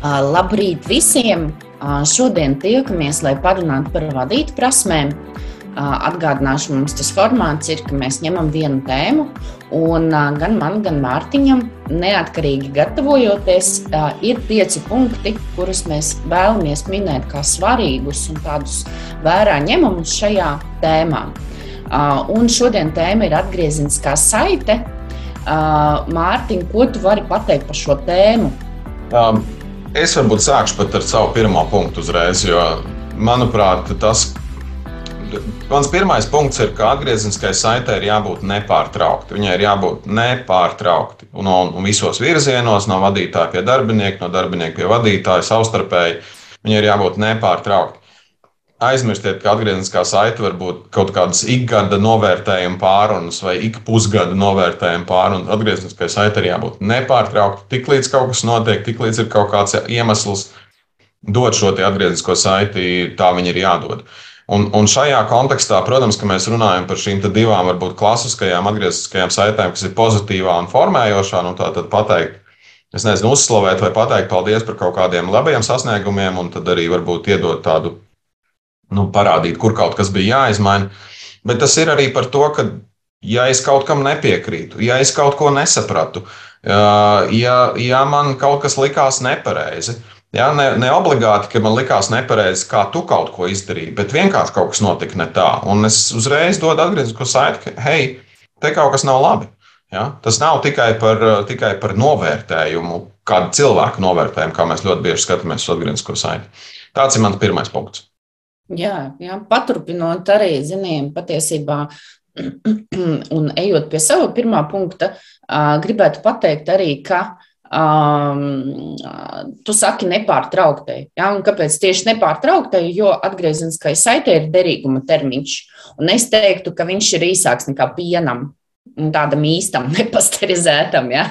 Labrīt visiem! Šodien tiekamies, lai parunātu par vadīt prasmēm. Atgādināšu, mums tas formāts ir, ka mēs ņemam vienu tēmu, un gan man, gan Mārtiņam, neatkarīgi gatavojoties, ir pieci punkti, kurus mēs vēlamies minēt kā svarīgus un tādus vērā ņemamus šajā tēmā. Un šodien tēma ir atgriezeniskā saite. Mārtiņ, ko tu vari pateikt par šo tēmu? Um, es varbūt sākšu pat ar savu pirmo punktu uzreiz, jo, manuprāt, tas, Mans pirmais punkts ir, ka atgriezeniskai saitē ir jābūt nepārtraukti. Viņai ir jābūt nepārtraukti. Un, un visos virzienos, no vadītāja pie darbinieka, no darbinieka pie vadītāja, savstarpēji, viņai ir jābūt nepārtraukti aizmirstiet, ka atgriezniskā saite var būt kaut kādas ikgada novērtējuma pārunas vai ik pusgada novērtējuma pārunas. Atgriezniskai saite ir jābūt nepārtraukti. Tik līdz kaut kas notiek, tik līdz ir kaut kāds iemesls dot šo atgrieznisko saiti, tā viņi ir jādod. Un, un šajā kontekstā, protams, ka mēs runājam par šīm divām, varbūt klasiskajām atgriezniskajām saitēm, kas ir pozitīvā un formējošā, nu tā tad pateikt, es nezinu, uzslavēt vai pateikt paldies par kaut kādiem labiem sasniegumiem, un tad arī varbūt iedot tādu nu, parādīt, kur kaut kas bija jāizmaina. Bet tas ir arī par to, ka, ja es kaut kam nepiekrītu, ja es kaut ko nesapratu, ja, ja man kaut kas likās nepareizi, ja, ne, ne obligāti, ka man likās nepareizi, kā tu kaut ko izdarīji, bet vienkārši kaut kas notika ne tā. Un es uzreiz dodu atgrieznisko saiti, ka, hei, te kaut kas nav labi. Ja? Tas nav tikai par, tikai par novērtējumu, kādu cilvēku novērtējumu, kā mēs ļoti bieži skatāmies uz atgrieznisko saiti. Tāds ir mans pirmais punkts. Jā, jā, paturpinot arī, zinām, patiesībā, un ejot pie sava pirmā punkta, gribētu pateikt arī, ka um, tu saki nepārtrauktai. Ja? Un kāpēc tieši nepārtrauktai? Jo atgriezeniskai saitē ir derīguma termiņš. Un es teiktu, ka viņš ir īsāks nekā pienam tādam īstam, nepasterizētam, ja?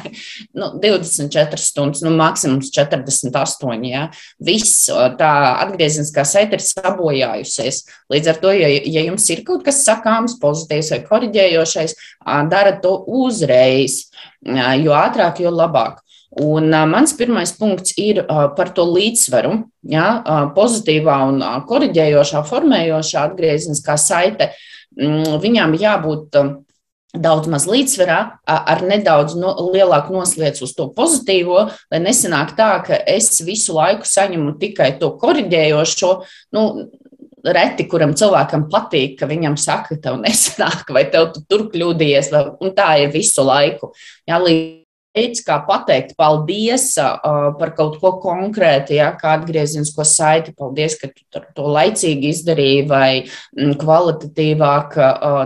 nu, 24 stundas, nu, maksimums 48. Ja? Viss tā atgriezeniskā saite ir sabojājusies. Līdz ar to, ja, ja jums ir kaut kas sakāms, pozitīvs vai korģējošais, dara to uzreiz, jo ātrāk, jo labāk. Un mans pirmais punkts ir par to līdzsvaru. Ja, pozitīvā un korģējošā, formējošā atgriezeniskā saite, mm, viņām jābūt daudz maz līdzsvarā, ar nedaudz no, lielāku noslēdzu uz to pozitīvo, lai nesanāk tā, ka es visu laiku saņemu tikai to korģējošo. Nu, Reti, kuram cilvēkam patīk, ka viņam saka, ka tev nesanāk, vai tev tu tur kļūdījies, vai, un tā ir visu laiku. Jā, līdz veids, kā pateikt paldies par kaut ko konkrētu, ja, kā atgriezenisko saiti, paldies, ka tu to laicīgi izdarīji vai kvalitatīvāk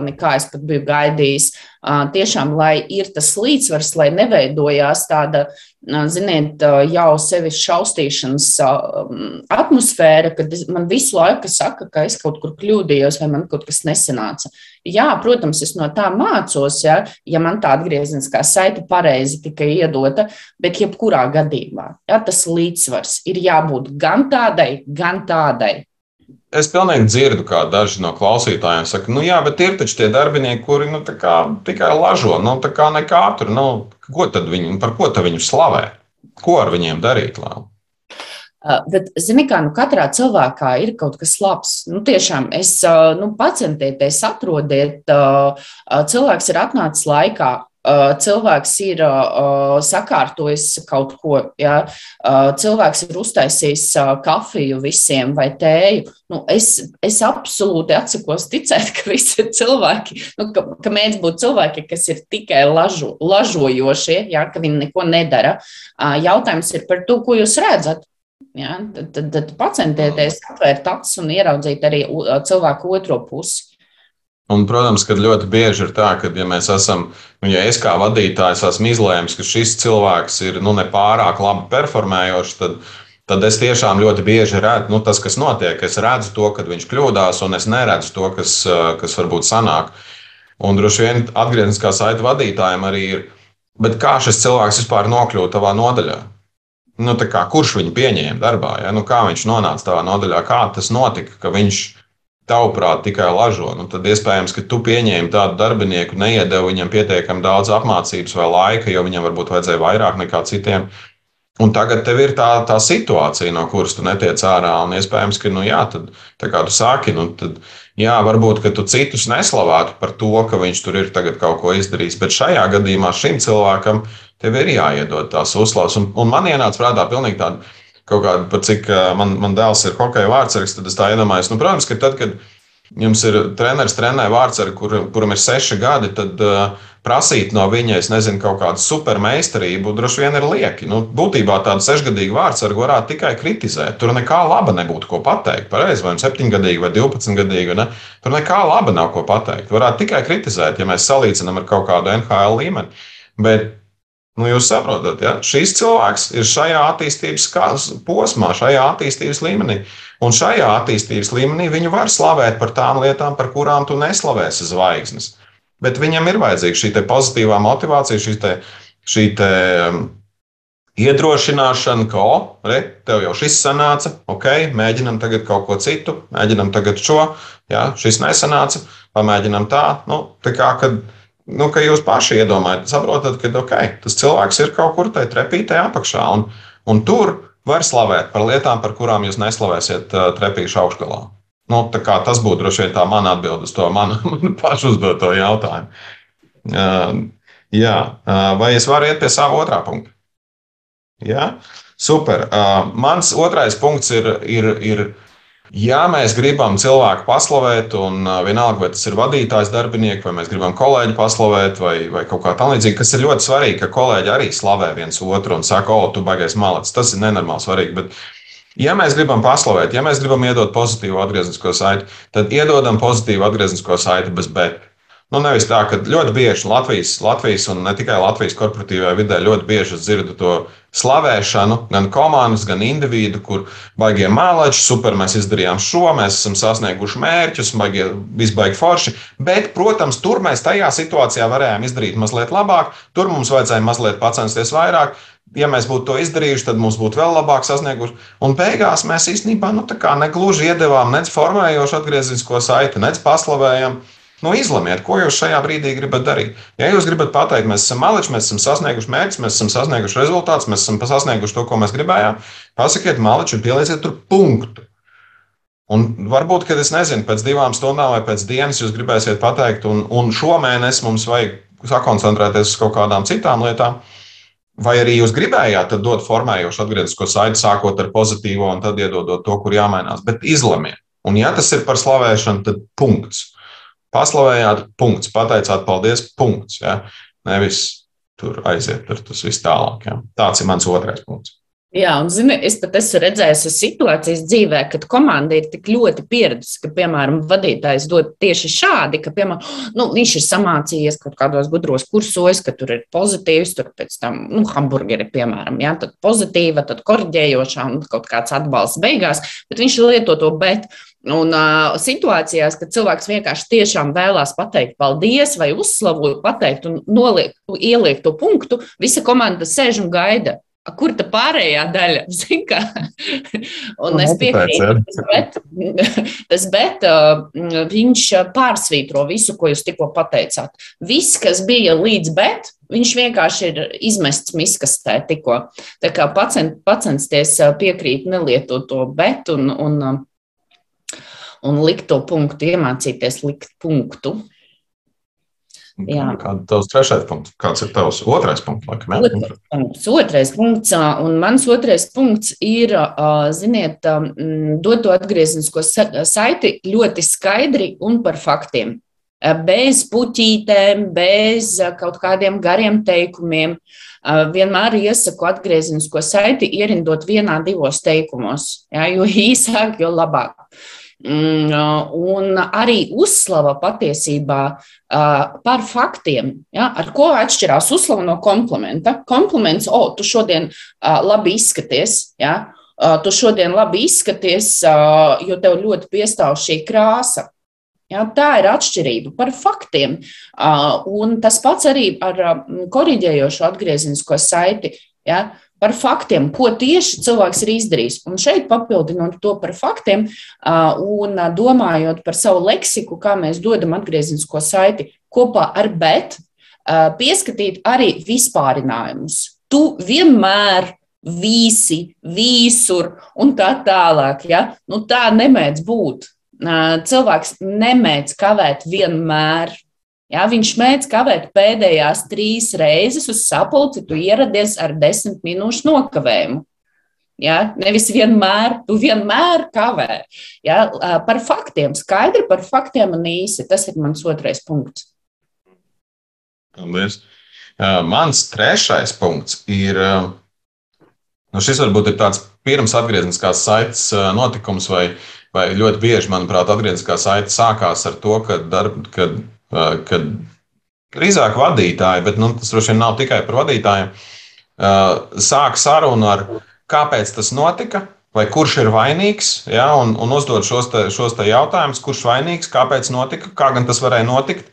nekā es pat biju gaidījis. Tiešām, lai ir tas līdzsvars, lai neveidojās tāda ziniet, jau sevi šaustīšanas atmosfēra, kad man visu laiku saka, ka es kaut kur kļūdījos vai man kaut kas nesanāca. Jā, protams, es no tā mācos, ja, ja man tā atgriezeniskā saite pareizi tika iedota, bet jebkurā gadījumā ja, tas līdzsvars ir jābūt gan tādai, gan tādai. Es pilnīgi dzirdu, kā daži no klausītājiem saka, nu jā, bet ir taču tie darbinieki, kuri nu, kā, tikai lažo, nu tā kā nekā tur, nu, ko tad viņi, par ko tad viņu slavē? Ko ar viņiem darīt? Lai? Bet, zini, kā nu, katrā cilvēkā ir kaut kas labs. Nu, tiešām, es nu, pacientieties, atrodiet, cilvēks ir atnācis laikā, cilvēks ir sakārtojis kaut ko, ja? cilvēks ir uztaisījis kafiju visiem vai tēju. Nu, es, es absolūti atsakos ticēt, ka visi ir cilvēki, nu, ka, ka mēdz būt cilvēki, kas ir tikai lažo, lažojošie, ja? ka viņi neko nedara. Jautājums ir par to, ko jūs redzat. Ja? Tad, tad, tad pacentieties atvērt acis un ieraudzīt arī cilvēku otro pusi. Un, protams, ka ļoti bieži ir tā, ka, ja mēs esam, nu, ja es kā vadītājs esmu izlēmis, ka šis cilvēks ir nu, nepārāk labi performējošs, tad, tad es tiešām ļoti bieži redzu nu, tas, kas notiek. Es redzu to, kad viņš kļūdās, un es neredzu to, kas, kas varbūt sanāk. Un droši vien atgriezniskā saita vadītājiem arī ir, bet kā šis cilvēks vispār nokļūta tavā nodaļā? Nu, kā, kurš viņu pieņēma darbā? Ja? Nu, kā viņš nonāca tavā nodaļā? Kā tas notika, ka viņš tavuprāt tikai lažo, nu, tad iespējams, ka tu pieņēmi tādu darbinieku, neiedevi viņam pietiekami daudz apmācības vai laika, jo viņam varbūt vajadzēja vairāk nekā citiem. Un tagad tev ir tā, tā situācija, no kuras tu netiec ārā. Un iespējams, ka, nu, jā, tad, tā kā tu sāki, nu, tad, jā, varbūt, ka tu citus neslavētu par to, ka viņš tur ir tagad kaut ko izdarījis. Bet šajā gadījumā šim cilvēkam tev ir jāiedod tās uzslavas. Un, un man ienāca prātā pilnīgi tāda kaut kāda, par cik man, man dēls ir hokeja vārdsargs, tad es tā iedomājos. Nu, protams, ka tad, kad jums ir treneris, trenē vārdsargi, kur, kuram ir seši gadi, tad uh, prasīt no viņa, es nezinu, kaut kādu supermeistarību, droši vien ir lieki. Nu, būtībā tādu sešgadīgu vārdsargu varētu tikai kritizēt. Tur nekā laba nebūtu ko pateikt. Pareizi, vai septiņgadīgi vai divpadsmitgadīgi. Ne? Tur nekā laba nav ko pateikt. Varētu tikai kritizēt, ja mēs salīdzinām ar kaut kādu NHL līmeni. Bet Nu, jūs saprotat, ja šis cilvēks ir šajā attīstības posmā, šajā attīstības līmenī. Un šajā attīstības līmenī viņu var slavēt par tām lietām, par kurām tu neslavēsi zvaigznes. Bet viņam ir vajadzīga šī pozitīvā motivācija, šī, te, šī te, um, iedrošināšana, ka, o, re, tev jau šis sanāca, ok, mēģinam tagad kaut ko citu, mēģinam tagad šo, jā, šis nesanāca, pamēģinam tā. Nu, tā kā, kad, nu, ka jūs paši iedomājat, saprotat, ka okay, tas cilvēks ir kaut kur tajā trepītē apakšā, un, un tur var slavēt par lietām, par kurām jūs neslavēsiet uh, trepīšu augšgalā. Nu, tas būtu droši vien tā mana atbilde uz to manu, manu pašu uzdoto jautājumu. Uh, jā, uh, vai es varu iet pie sava otrā punkta? Jā, super. Uh, mans otrais punkts ir, ir, ir ja mēs gribam cilvēku paslavēt, un vienalga, vai tas ir vadītājs, darbinieks, vai mēs gribam kolēģi paslavēt, vai, vai kaut kā tamlīdzīga, kas ir ļoti svarīgi, ka kolēģi arī slavē viens otru un saka, o, tu baigais malacis. Tas ir nenormāli svarīgi. Bet, Ja mēs gribam paslavēt, ja mēs gribam iedot pozitīvu atgrieznisko saiti, tad iedodam pozitīvu atgrieznisko saiti bez bet. Nu, nevis tā, ka ļoti bieži Latvijas, Latvijas un ne tikai Latvijas korporatīvajā vidē ļoti bieži dzirdu to slavēšanu, gan komandas, gan individu, kur baigie mēlēči, super, mēs izdarījām šo, mēs esam sasnieguši mērķus, baigie, visbaigi forši. Bet, protams, tur mēs tajā situācijā varējām izdarīt mazliet labāk, tur mums vajadzēja mazliet pacensties vairāk ja mēs būtu to izdarījuši, tad mums būtu vēl labāk sasnieguši. Un beigās mēs īstenībā nu, negluži iedevām nec formējošu atgrieznisko saiti, nec paslavējam. Nu, izlemiet, ko jūs šajā brīdī gribat darīt. Ja jūs gribat pateikt, mēs esam maliči, mēs esam sasnieguši mērķus, mēs esam sasnieguši rezultātus, mēs esam sasnieguši to, ko mēs gribējām, pasakiet maliči un pielieciet tur punktu. Un varbūt, kad es nezinu, pēc divām stundām vai pēc dienas jūs gribēsiet pateikt, un, un šomēnes mums vajag sakoncentrēties uz kaut kādām citām lietām, Vai arī jūs gribējāt dot formējošu atgrieznisko saiti, sākot ar pozitīvo un tad iedodot to, kur jāmainās, bet izlemiet. Un, ja tas ir par slavēšanu, tad punkts. Paslavējāt, punkts. Pateicāt, paldies, punkts. Ja? Nevis tur aiziet, tur tas viss tālāk. Ja? Tāds ir mans otrais punkts. Jā, un zini, es pat esmu redzējis situācijas dzīvē, kad komanda ir tik ļoti pieradusi, ka, piemēram, vadītājs dod tieši šādi, ka, piemēram, nu, viņš ir samācījies kaut kādos gudros kursos, ka tur ir pozitīvs, tur pēc tam, nu, hamburgeri, piemēram, jā, tad pozitīva, tad korģējošā un kaut kāds atbalsts beigās, bet viņš lieto to bet. Un uh, situācijās, kad cilvēks vienkārši tiešām vēlās pateikt paldies vai uzslavot, pateikt un noliek, ieliekt to punktu, visa komanda sēž un gaida. Kur tā pārējā daļa? un es piekrītu, tas bet, tas bet viņš pārsvītro visu, ko jūs tikko pateicāt. Viss, kas bija līdz bet, viņš vienkārši ir izmests miskastē tikko. Tā kā pacen, pacensties piekrīt nelietot to bet un, un, un likt to punktu, iemācīties likt punktu. Kāds ir tavs trešais punkts? Kāds ir tavs otrais punkts? Laikam, otrais punkts, otrais punkts. Un mans otrais punkts ir, ziniet, dot to atgrieznisko saiti ļoti skaidri un par faktiem. Bez puķītēm, bez kaut kādiem gariem teikumiem. Vienmēr iesaku atgrieznisko saiti ierindot vienā, divos teikumos. Ja, jo īsāk, jo labāk. Mm, un arī uzslava patiesībā par faktiem. Ja, ar ko atšķirās uzslava no komplimenta? Kompliments, o, tu šodien labi izskaties. Ja, Tu šodien labi izskaties, jo tev ļoti piestāv šī krāsa. Ja, tā ir atšķirība par faktiem. Un tas pats arī ar korģējošo atgriezenisko saiti. Ja, par faktiem, ko tieši cilvēks ir izdarījis. Un šeit papildinot to par faktiem un domājot par savu leksiku, kā mēs dodam atgrieznisko saiti kopā ar bet, pieskatīt arī vispārinājumus. Tu vienmēr visi, visur un tā tālāk. Ja? Nu, tā nemēdz būt. Cilvēks nemēdz kavēt vienmēr. Ja, viņš mēdz kavēt pēdējās trīs reizes uz sapulci, tu ieradies ar desmit minūšu nokavējumu. Ja? Nevis vienmēr, tu vienmēr kavē. Ja? Par faktiem, skaidri par faktiem un īsi. Tas ir mans otrais punkts. Paldies. Mans trešais punkts ir. Nu šis varbūt ir tāds pirms atgriezniskās saites notikums, vai, vai ļoti bieži, manuprāt, atgriezniskā saite sākās ar to, ka, darb, kad, kad drīzāk vadītāji, bet nu, tas droši vien nav tikai par vadītājiem, sāk sarunu ar kāpēc tas notika, vai kurš ir vainīgs, ja, un, un uzdot šos, te, šos te jautājumus, kurš vainīgs, kāpēc notika, kā gan tas varēja notikt.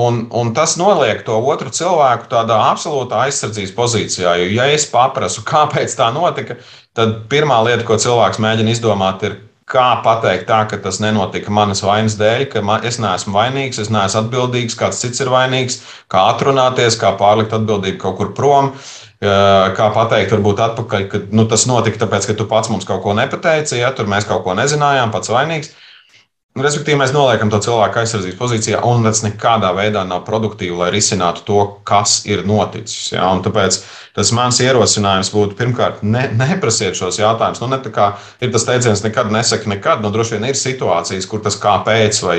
Un, un tas noliek to otru cilvēku tādā absolūtā aizsardzības pozīcijā. Jo, ja es paprasu, kāpēc tā notika, tad pirmā lieta, ko cilvēks mēģina izdomāt, ir, kā pateikt tā, ka tas nenotika manas vainas dēļ, ka man, es neesmu vainīgs, es neesmu atbildīgs, kāds cits ir vainīgs, kā atrunāties, kā pārlikt atbildību kaut kur prom. Kā pateikt, varbūt atpakaļ, ka nu, tas notika tāpēc, ka tu pats mums kaut ko nepateici, ja tur mēs kaut ko nezinājām, pats vainīgs. Respektīvi, mēs noliekam to cilvēku aizsardzības pozīcijā, un tas nekādā veidā nav produktīvi, lai risinātu to, kas ir noticis. Ja? Un tāpēc tas mans ierosinājums būtu pirmkārt, ne, neprasiet šos jautājumus. Nu, ne ir tas teiciens, nekad nesaki nekad. Nu, droši vien ir situācijas, kur tas kāpēc vai,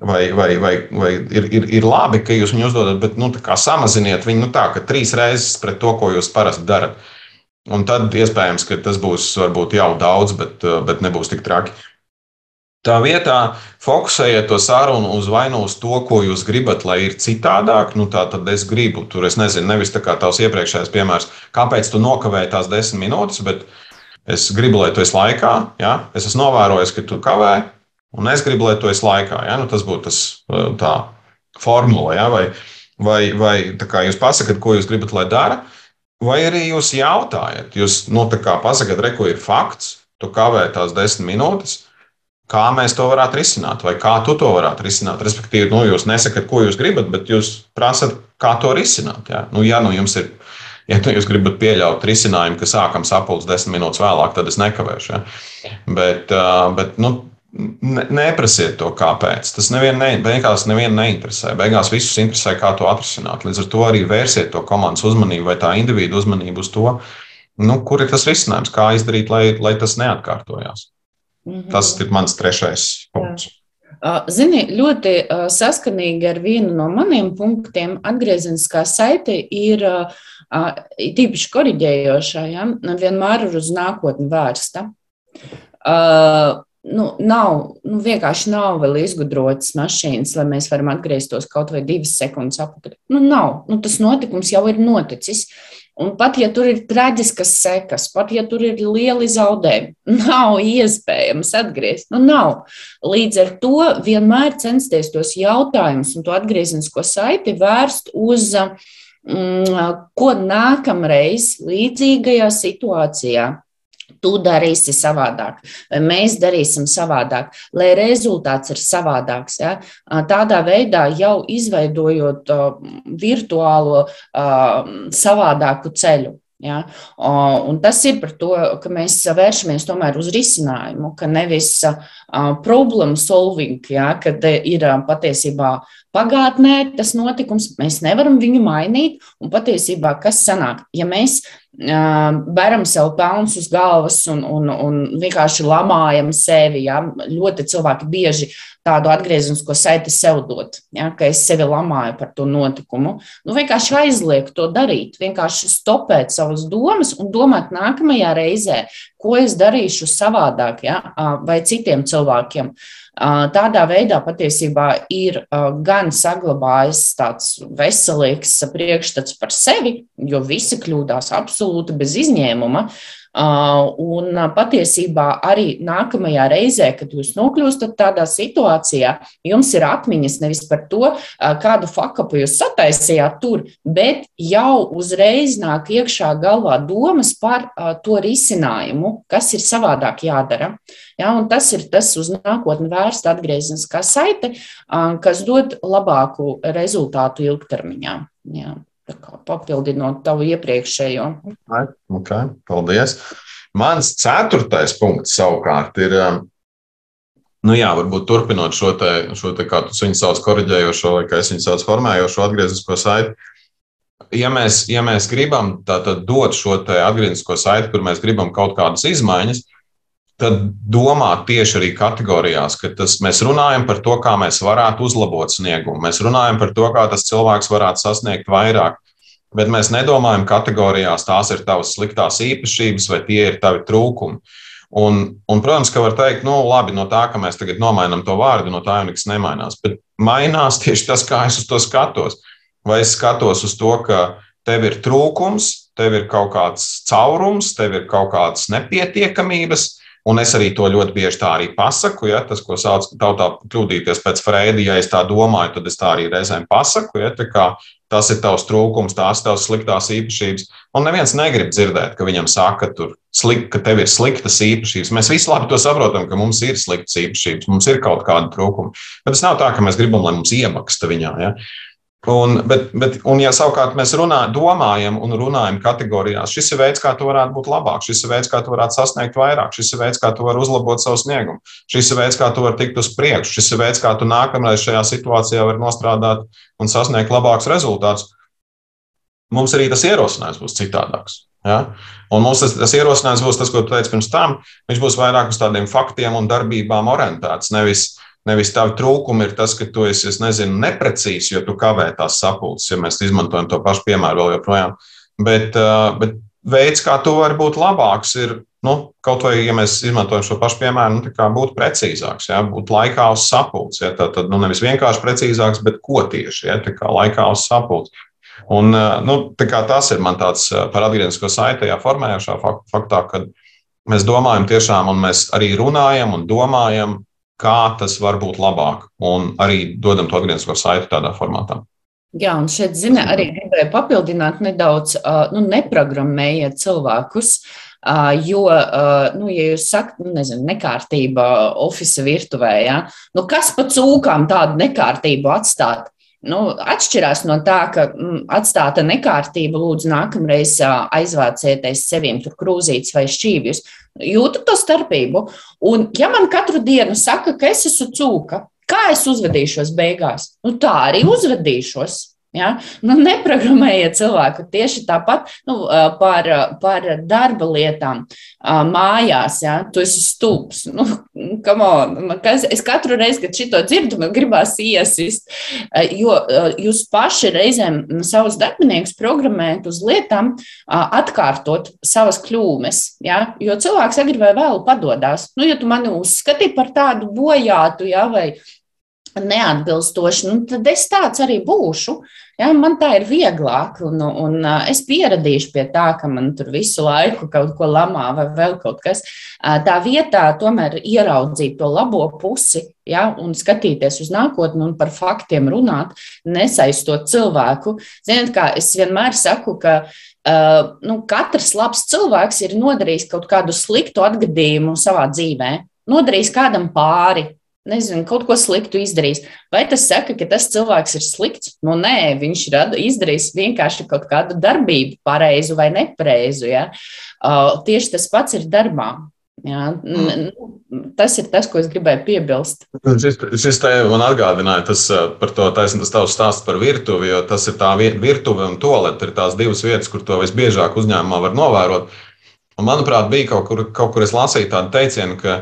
vai, vai, vai, vai ir, ir, ir labi, ka jūs viņu uzdodat, bet nu, samaziniet viņu nu, tā, ka trīs reizes pret to, ko jūs parasti darat. Un tad iespējams, ka tas būs varbūt jau daudz, bet, bet nebūs tik traki. Tā vietā fokusējiet to sarunu uz vainu uz to, ko jūs gribat, lai ir citādāk. Nu, tā tad es gribu, tur es nezinu, nevis tā kā tavs iepriekšējais piemērs, kāpēc tu nokavēji tās desmit minūtes, bet es gribu, lai tu esi laikā. Ja? Es esmu novērojis, ka tu kavē, un es gribu, lai tu esi laikā. Ja? Nu, tas būtu tas tā formula, ja? vai, vai, vai kā jūs pasakāt, ko jūs gribat, lai dara, vai arī jūs jautājat. Jūs nu, pasakāt, re, ko ir fakts, tu kavē tās desmit minūtes kā mēs to varētu risināt, vai kā tu to varētu risināt. Respektīvi, nu, jūs nesakat, ko jūs gribat, bet jūs prasat, kā to risināt. Jā. Nu, ja nu jums ir, ja nu jūs gribat pieļaut risinājumu, ka sākam sapulces desmit minūtes vēlāk, tad es nekavēšu. Jā. Bet, bet nu, ne, neprasiet to, kāpēc. Tas nevienu ne, beigās nevienu neinteresē. Beigās visus interesē, kā to atrisināt. Līdz ar to arī vērsiet to komandas uzmanību vai tā individu uzmanību uz to, nu, kur ir tas risinājums, kā izdarīt, lai, lai tas neatkārtojās. Mhm. Tas ir mans trešais punkts. Zini, ļoti saskanīgi ar vienu no maniem punktiem, atgriezeniskā saite ir tīpaši korģējošā, ja, vienmēr ir uz nākotni vērsta. Nu, nav, nu, vienkārši nav vēl izgudrotas mašīnas, lai mēs varam atgrieztos kaut vai divas sekundes atpakaļ. Nu, nav. Nu, tas notikums jau ir noticis. Uh, Un pat ja tur ir traģiskas sekas, pat ja tur ir lieli zaudējumi, nav iespējams atgriezties. Nu, nav. Līdz ar to vienmēr censties tos jautājumus un to atgriezenisko saiti vērst uz mm, ko nākamreiz līdzīgajā situācijā tu darīsi savādāk, vai mēs darīsim savādāk, lai rezultāts ir savādāks. Ja? Tādā veidā jau izveidojot virtuālo savādāku ceļu. Ja? Un tas ir par to, ka mēs vēršamies tomēr uz risinājumu, ka nevis problēmu solving, ja? kad ir patiesībā pagātnē tas notikums, mēs nevaram viņu mainīt. Un patiesībā, kas sanāk, ja mēs beram sev pelnus uz galvas un, un, un vienkārši lamājam sevi. Ja? Ļoti cilvēki bieži tādu atgriezenisko saiti sev dod, ja? ka es sevi lamāju par to notikumu. Nu, vienkārši aizliegt to darīt, vienkārši stopēt savas domas un domāt nākamajā reizē, ko es darīšu savādāk ja? vai citiem cilvēkiem. Tādā veidā patiesībā ir gan saglabājis tāds veselīgs priekšstats par sevi, jo visi kļūdās absolūti bez izņēmuma. Un patiesībā arī nākamajā reizē, kad jūs nokļūstat tādā situācijā, jums ir atmiņas nevis par to, kādu fakapu jūs sataisījāt tur, bet jau uzreiz nāk iekšā galvā domas par to risinājumu, kas ir savādāk jādara. Ja, tas ir tas uz nākotni vērsta atgriezeniskā saite, kas dod labāku rezultātu ilgtermiņā. Ja. Papildinot tavu iepriekšējo. Okay, paldies. Mans ceturtais punkts savukārt ir, um, nu jā, varbūt turpinot šo te, šo te kā tu viņu sauc, korģējošo, vai kā es viņu saucu, formējošo atgrieznisko saiti. Ja mēs, ja mēs gribam tātad dot šo atgrieznisko saiti, kur mēs gribam kaut kādas izmaiņas, tad domāt tieši arī kategorijās, ka tas, mēs runājam par to, kā mēs varētu uzlabot sniegumu. Mēs runājam par to, kā tas cilvēks varētu sasniegt vairāk. Bet mēs nedomājam kategorijās, tās ir tavas sliktās īpašības vai tie ir tavi trūkumi. Un, un, protams, ka var teikt, nu, labi, no tā, ka mēs tagad nomainām to vārdu, no tā jau nekas nemainās. Bet mainās tieši tas, kā es uz to skatos. Vai es skatos uz to, ka tev ir trūkums, tev ir kaut kāds caurums, tev ir kaut kādas nepietiekamības, Un es arī to ļoti bieži tā arī pasaku. Ja, tas, ko sauc tautā kļūdīties pēc Freida, ja es tā domāju, tad es tā arī reizēm pasaku. Ja, tas ir tavs trūkums, tās ir tavas sliktās īpašības. Un neviens negrib dzirdēt, ka viņam saka, ka, slik, ka tev ir sliktas īpašības. Mēs visi labi to saprotam, ka mums ir sliktas īpašības, mums ir kaut kāda trūkuma. Bet tas nav tā, ka mēs gribam, lai mums iemaksta viņā. Ja. Un, bet, bet, un, ja savukārt mēs runā, domājam un runājam kategorijās, šis ir veids, kā tu varētu būt labāk, šis ir veids, kā tu varētu sasniegt vairāk, šis ir veids, kā tu vari uzlabot savu sniegumu, šis ir veids, kā tu vari tikt uz priekšu, šis ir veids, kā tu nākamreiz šajā situācijā vari nostrādāt un sasniegt labākus rezultātus. Mums arī tas ierosinājums būs citādāks. Ja? Un mums tas, tas ierosinājums būs tas, ko tu teici pirms tam. Viņš būs vairāk uz tādiem faktiem un darbībām orientēts. Nevis, Nevis tavi trūkumi ir tas, ka tu esi, es nezinu, neprecīzs, jo tu kavē tās sapulces, ja mēs izmantojam to pašu piemēru vēl joprojām. Bet, bet veids, kā tu vari būt labāks, ir nu, kaut vai, ja mēs izmantojam šo pašu piemēru, nu, būt precīzāks, ja, būt laikā uz sapulces. Ja, tad nu, nevis vienkārši precīzāks, bet ko tieši, ja, laikā uz sapulces. Un, nu, tas ir man tāds par atgrieznisko saiti, tajā formējošā faktā, kad mēs domājam tiešām, un mēs arī runājam un domājam kā tas var būt labāk, un arī dodam to atgrieznisko saiti tādā formātā. Jā, un šeit, zina, arī gribēju papildināt nedaudz, nu, neprogrammējiet cilvēkus, jo, nu, ja jūs sakat, nu, nezinu, nekārtība oficiālā virtuvē, ja, nu, kas pa cūkām tādu nekārtību atstāt? Nu, atšķirās no tā, ka mm, atstāta nekārtība, lūdzu, nākamreiz aizvācieties sevīm tur krūzītes vai šķīvjus. Jūtu to starpību. Un, ja man katru dienu saka, ka es esmu cūka, kā es uzvedīšos beigās? Nu, tā arī uzvedīšos. Ja? Nu, neprogrammējiet cilvēku tieši tāpat nu, par, par darba lietām mājās. Ja? Tu esi stulbs. Nu, on, kas, es katru reizi, kad šito dzirdu, man gribās iesist, jo jūs paši reizēm savus darbiniekus programmējat uz lietām, atkārtot savas kļūmes. Ja? Jo cilvēks agri vai vēlu padodas. Nu, ja tu mani uzskati par tādu bojātu, ja, vai neatbilstoši, nu, tad es tāds arī būšu. Ja, man tā ir vieglāk, un, un es pieradīšu pie tā, ka man tur visu laiku kaut ko lamā vai vēl kaut kas. Tā vietā tomēr ieraudzīt to labo pusi ja, un skatīties uz nākotni un par faktiem runāt, nesaistot cilvēku. Ziniet, kā es vienmēr saku, ka Uh, nu, katrs labs cilvēks ir nodarījis kaut kādu sliktu atgadījumu savā dzīvē, nodarījis kādam pāri, nezinu, kaut ko sliktu izdarījis. Vai tas saka, ka tas cilvēks ir slikts? Nu, nē, viņš ir izdarījis vienkārši kaut kādu darbību, pareizu vai nepareizu. Ja? Uh, tieši tas pats ir darbā. Jā, mm. tas ir tas, ko es gribēju piebilst. Šis, šis te man atgādināja tas, par to taisnību, tas tavs stāsts par virtuvi, jo tas ir tā virtuve un tolete, ir tās divas vietas, kur to visbiežāk uzņēmumā var novērot. Un, manuprāt, bija kaut kur, kaut kur es lasīju tādu teicienu, ka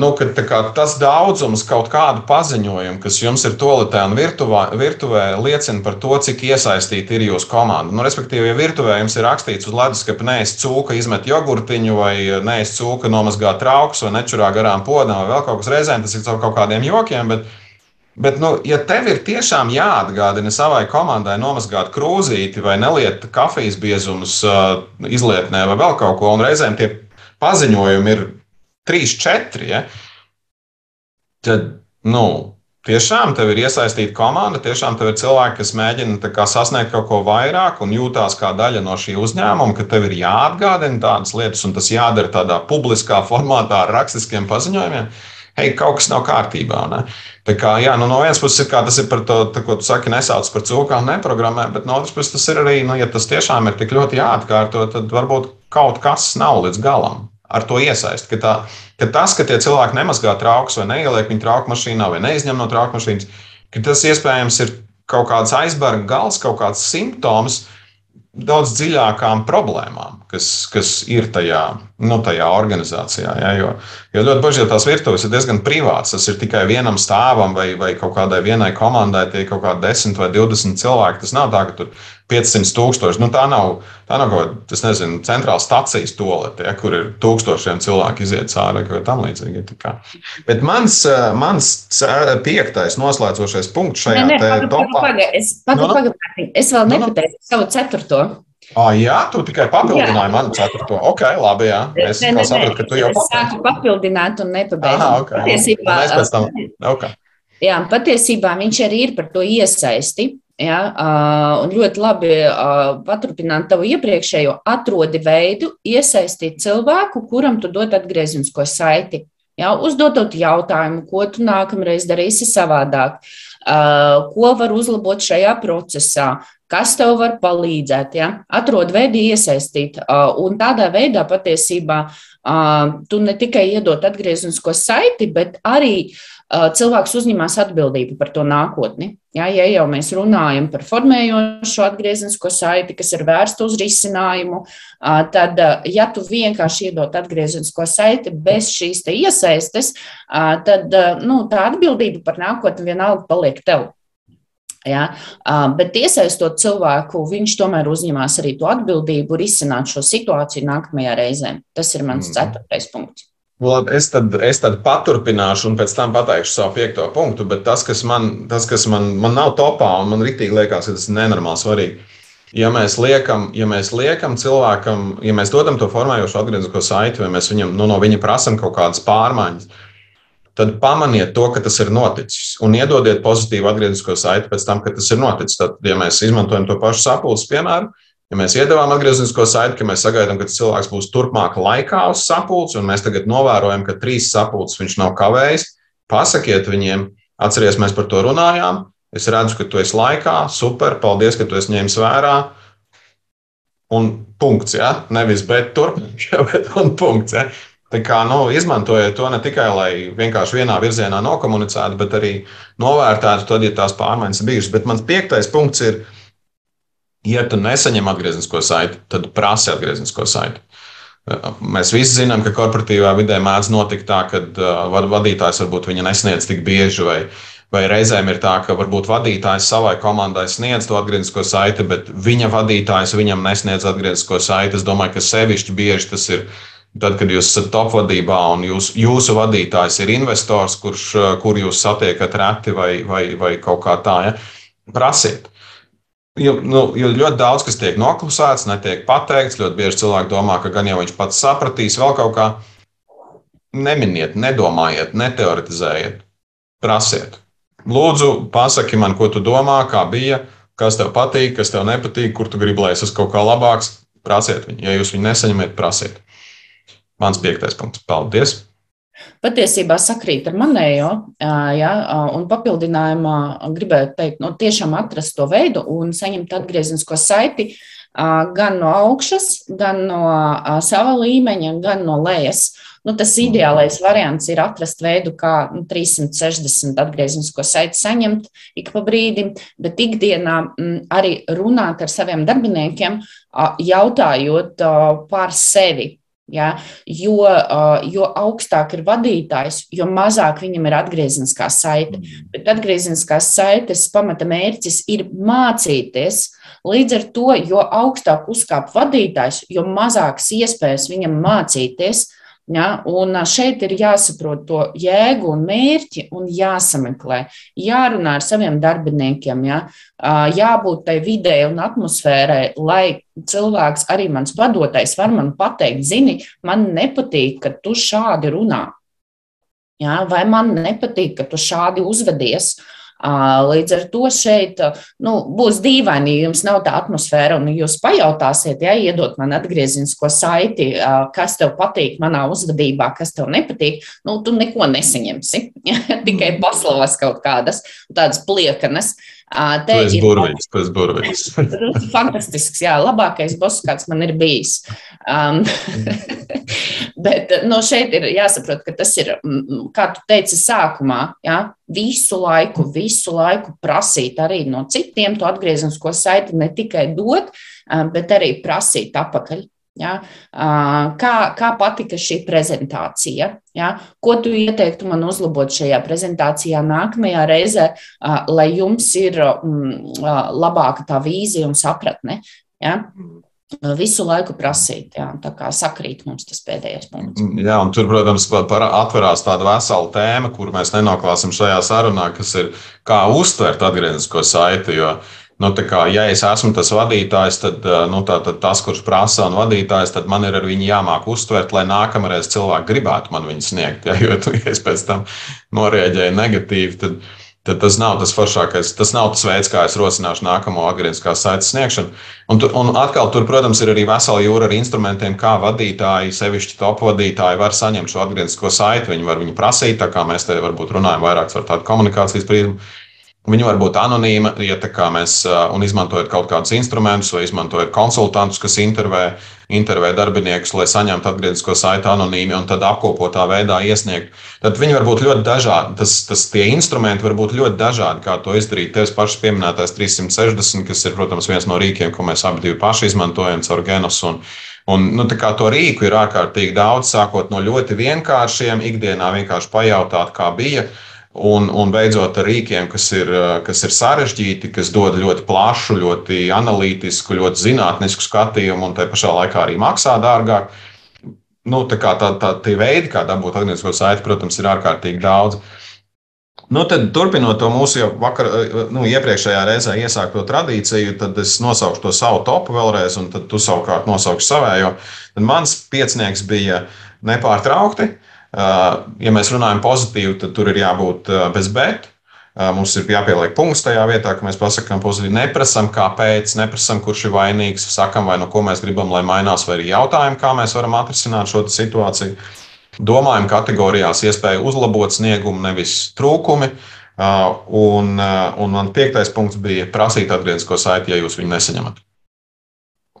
nu, ka tas daudzums kaut kādu paziņojumu, kas jums ir toaletē un virtuvē, virtuvē, liecina par to, cik iesaistīta ir jūsu komanda. Nu, respektīvi, ja virtuvē jums ir rakstīts uz leduskapa, neesi cūka, izmet jogurtiņu, vai neesi cūka, nomazgā trauks, vai nečurā garām podam, vai vēl kaut kas reizēm, tas ir caur kaut kādiem jokiem. Bet, Bet, nu, ja tev ir tiešām jāatgādina savai komandai nomazgāt krūzīti vai neliet kafijas biezumus uh, izlietnē vai vēl kaut ko, un reizēm tie paziņojumi ir trīs, četri, ja, tad nu, tiešām tev ir iesaistīta komanda, tiešām tev ir cilvēki, kas mēģina kā, sasniegt kaut ko vairāk un jūtās kā daļa no šī uzņēmuma, ka tev ir jāatgādina tādas lietas, un tas jādara tādā publiskā formātā ar rakstiskiem paziņojumiem. hei, kaut kas nav kārtībā. Ne? Tā kā, jā, nu, no vienas puses ir, tas ir par to, tā, ko tu saki, nesauc par cūkām, neprogrammē, bet no otras puses tas ir arī, nu, ja tas tiešām ir tik ļoti jāatkārto, tad varbūt kaut kas nav līdz galam ar to iesaist. Ka, tā, ka tas, ka tie cilvēki nemazgā traukus vai neieliek viņu trauku mašīnā vai neizņem no trauku mašīnas, ka tas iespējams ir kaut kāds aizberga gals, kaut kāds simptoms daudz dziļākām problēmām, kas, kas ir tajā, nu, tajā organizācijā. Ja, jo, jo ļoti bieži tās virtuves ir diezgan privātas. Tas ir tikai vienam stāvam vai, vai kaut kādai vienai komandai, tie ir kaut kādi 10 vai 20 cilvēki. Tas nav tā, ka tur 500 tūkstoši. Nu, tā nav, tā nav kaut kāda, es nezinu, centrāla stācijas tolete, ja, kur ir tūkstošiem cilvēku iziet ārā vai tam līdzīgi. Bet mans, mans piektais noslēdzošais punkts šajā ne, ne, topā. Paga, es, paga, no, nu, no. Nu. paga, es vēl nu, nepateicu savu ceturto. Ah, jā, tu tikai papildināji manu ceturto. Ok, labi. Jā. Es ne, ne, sapratu, ka tu jau papildināji. Es sāku papildināt un nepabeidzu. Ah, okay. Patiesībā, mēs pēc tam. Okay. Jā, patiesībā viņš arī ir par to iesaisti. Ja, un ļoti labi paturpināt tavu iepriekšējo, atrodi veidu, iesaistīt cilvēku, kuram tu dod atgriezenisko saiti. Ja, uzdodot jautājumu, ko tu nākamreiz darīsi savādāk, ko var uzlabot šajā procesā, kas tev var palīdzēt. Ja? Atrod veidu iesaistīt, un tādā veidā patiesībā tu ne tikai iedod atgriezenisko saiti, bet arī cilvēks uzņemās atbildību par to nākotni. Ja, ja jau mēs runājam par formējošo atgriezenisko saiti, kas ir vērsta uz risinājumu, tad, ja tu vienkārši iedod atgriezenisko saiti bez šīs iesaistes, tad nu, tā atbildība par nākotni vienalga paliek tev. Ja? Bet iesaistot cilvēku, viņš tomēr uzņemās arī to atbildību risināt šo situāciju nākamajā reizē. Tas ir mans mm. ceturtais punkts. Labi, es, tad, es tad paturpināšu, un pēc tam pateikšu savu piekto punktu. Bet tas, kas man, tas, kas man, man nav topā, un man rītīgi liekas, ka tas ir nenormāli svarīgi. Ja mēs liekam, ja mēs liekam cilvēkam, ja mēs dodam to formējošu atgriezenisko saiti, vai mēs viņam, nu, no viņa prasām kaut kādas pārmaiņas, tad pamaniet to, ka tas ir noticis. Un iedodiet pozitīvu atgriezenisko saiti pēc tam, kad tas ir noticis. Tad, ja mēs izmantojam to pašu sapulces piemēru, Ja mēs iedavām atgriezenisko saiti, ka mēs sagaidām, ka cilvēks būs turpmāk laikā uz sapulci, un mēs tagad novērojam, ka trīs sapulces viņš nav kavējis, pasakiet viņiem, atcerieties, mēs par to runājām. Es redzu, ka tu esi laikā, super, paldies, ka tu esi ņēmis vērā. Un punkts, ja? nevis bet turpināt, bet un punkts. Ja? Tā kā nu, izmantojiet to ne tikai, lai vienkārši vienā virzienā nokomunicētu, bet arī novērtētu, tad, ja tās pārmaiņas bijušas. Bet mans piektais punkts ir, Ja tu nesaņem atgrieznisko saiti, tad prasi atgrieznisko saiti. Mēs visi zinām, ka korporatīvā vidē mēdz notikt tā, ka uh, vadītājs varbūt viņa nesniedz tik bieži, vai, vai reizēm ir tā, ka varbūt vadītājs savai komandai sniedz to atgrieznisko saiti, bet viņa vadītājs viņam nesniedz atgrieznisko saiti. Es domāju, ka sevišķi bieži tas ir tad, kad jūs esat top vadībā un jūs, jūsu vadītājs ir investors, kurš, uh, kur jūs satiekat reti vai, vai, vai kaut kā tā. Ja? Prasiet. Jo, nu, jo ļoti daudz kas tiek noklusēts, netiek pateikts. Ļoti bieži cilvēki domā, ka gan jau viņš pats sapratīs, vēl kaut kā. Neminiet, nedomājiet, neteoretizējiet, prasiet. Lūdzu, pasaki man, ko tu domā, kā bija, kas tev patīk, kas tev nepatīk, kur tu gribi, lai es esmu kaut kā labāks. Prasiet viņu. Ja jūs viņu nesaņemat, prasiet. Mans piektais punkts. Paldies! Patiesībā sakrīt ar manējo, ja, un papildinājumā gribētu teikt, nu, tiešām atrast to veidu un saņemt atgriezenisko saiti gan no augšas, gan no sava līmeņa, gan no lejas. Nu, tas ideālais variants ir atrast veidu, kā nu, 360 atgriezenisko saiti saņemt ik pa brīdim, bet ikdienā m, arī runāt ar saviem darbiniekiem, jautājot par sevi Ja? Jo, jo augstāk ir vadītājs, jo mazāk viņam ir atgriezeniskā saite. Mm. Bet atgriezeniskās saites pamata mērķis ir mācīties. Līdz ar to, jo augstāk uzkāp vadītājs, jo mazākas iespējas viņam mācīties, Ja, un šeit ir jāsaprot to jēgu un mērķi un jāsameklē. Jārunā ar saviem darbiniekiem, ja, jābūt tai videi un atmosfērai, lai cilvēks, arī mans vadotais, var man pateikt, zini, man nepatīk, ka tu šādi runā. Ja, vai man nepatīk, ka tu šādi uzvedies. Līdz ar to šeit nu, būs dīvaini, ja jums nav tā atmosfēra, un jūs pajautāsiet, ja iedot man atgriezinisko saiti, kas tev patīk manā uzvedībā, kas tev nepatīk, nu, tu neko nesaņemsi. Tikai mm. paslavas kaut kādas tādas pliekanas. Te tas ir burvīgs, tas burvīgs. Fantastisks, jā, labākais boss, kāds man ir bijis. Um, bet no šeit ir jāsaprot, ka tas ir, kā tu teici sākumā, jā, visu laiku, visu laiku prasīt arī no citiem to atgriezenisko saiti, ne tikai dot, bet arī prasīt apakaļ. Ja? Kā, kā patika šī prezentācija? Ja? Ko tu ieteiktu man uzlabot šajā prezentācijā nākamajā reizē, lai jums ir labāka tā vīzija un sapratne? Ja? Visu laiku prasīt, jā, tā kā sakrīt mums tas pēdējais punkts. Jā, un tur, protams, atverās tāda vesela tēma, kur mēs nenoklāsim šajā sarunā, kas ir kā uztvert atgrieznisko saiti. Jo uh, Nu, kā, ja es esmu tas vadītājs, tad, nu, tā, tad tas, kurš prasa un vadītājs, tad man ir ar viņu jāmāk uztvert, lai nākamreiz cilvēki gribētu man viņu sniegt. Ja, jo, ja es pēc tam norēģēju negatīvi, tad, tad tas nav tas foršākais. Tas nav tas veids, kā es rosināšu nākamo agrīniskā saites sniegšanu. Un, un atkal, tur, protams, ir arī vesela jūra ar instrumentiem, kā vadītāji, sevišķi top vadītāji, var saņemt šo agrīnisko saiti. Viņi var viņu prasīt, tā kā mēs te varbūt runājam vairāk par tādu komunikācijas prizmu. Viņa var būt anonīma, ja mēs izmantojam kaut kādus instrumentus vai izmantojam konsultantus, kas intervē, intervē darbiniekus, lai saņemtu atgrieznisko saiti anonīmi un tad apkopotā veidā iesniegt. Tad viņi var būt ļoti dažādi. Tas, tas tie instrumenti var būt ļoti dažādi, kā to izdarīt. Tevis pašs pieminētais 360, kas ir, protams, viens no rīkiem, ko mēs abi paši izmantojam caur Genos. Un, Un, nu, to rīku ir ārkārtīgi daudz, sākot no ļoti vienkāršiem, ikdienā vienkārši pajautāt, kā bija, Un, un beidzot ar rīkiem, kas ir, kas ir sarežģīti, kas dod ļoti plašu, ļoti analītisku, ļoti zinātnisku skatījumu un tā pašā laikā arī maksā dārgāk. Nu, tā kā tā, tā, tie veidi, kā dabūt atgrieznisko saiti, protams, ir ārkārtīgi daudz. Nu, tad, turpinot to mūsu jau vakar, nu, iepriekšējā reizē iesākto tradīciju, tad es nosaukšu to savu topu vēlreiz, un tad tu savukārt nosauksi savējo. Tad mans piecinieks bija nepārtraukti. Uh, Ja mēs runājam pozitīvi, tad tur ir jābūt bez bet. Mums ir jāpieliek punkts tajā vietā, ka mēs pasakām pozitīvi. Neprasām, kāpēc, neprasām, kurš ir vainīgs, sakām, vai no ko mēs gribam, lai mainās, vai arī jautājam, kā mēs varam atrisināt šo situāciju. Domājam kategorijās iespēju uzlabot sniegumu, nevis trūkumi. Un, un man piektais punkts bija prasīt atgrieznisko saiti, ja jūs viņu nesaņemat.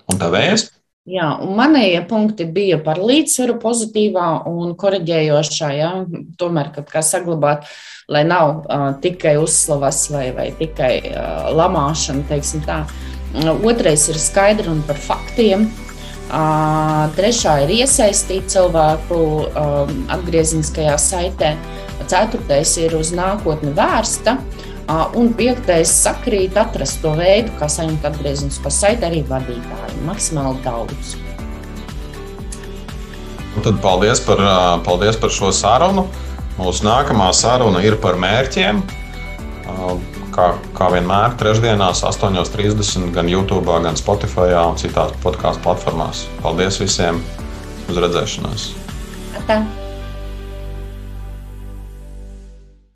Un tā vēsts. Jā, un manējie punkti bija par līdzsvaru pozitīvā un koreģējošā. Jā, tomēr kaut kā saglabāt, lai nav uh, tikai uzslavas vai, vai tikai uh, lamāšana, teiksim tā. Otrais ir skaidri un par faktiem. Uh, trešā ir iesaistīt cilvēku um, atgriezniskajā saitē. Ceturtais ir uz nākotni vērsta. Un piektais sakrīt atrast to veidu, kā saņemt atgrieznisko saiti arī vadītāji. Maksimāli daudz. Un tad paldies par, paldies par šo sarunu. Mūsu nākamā saruna ir par mērķiem. Kā, kā vienmēr, trešdienās, 8.30 gan YouTube, gan Spotify un citās podkāstu platformās. Paldies visiem! Uz redzēšanos! Atā.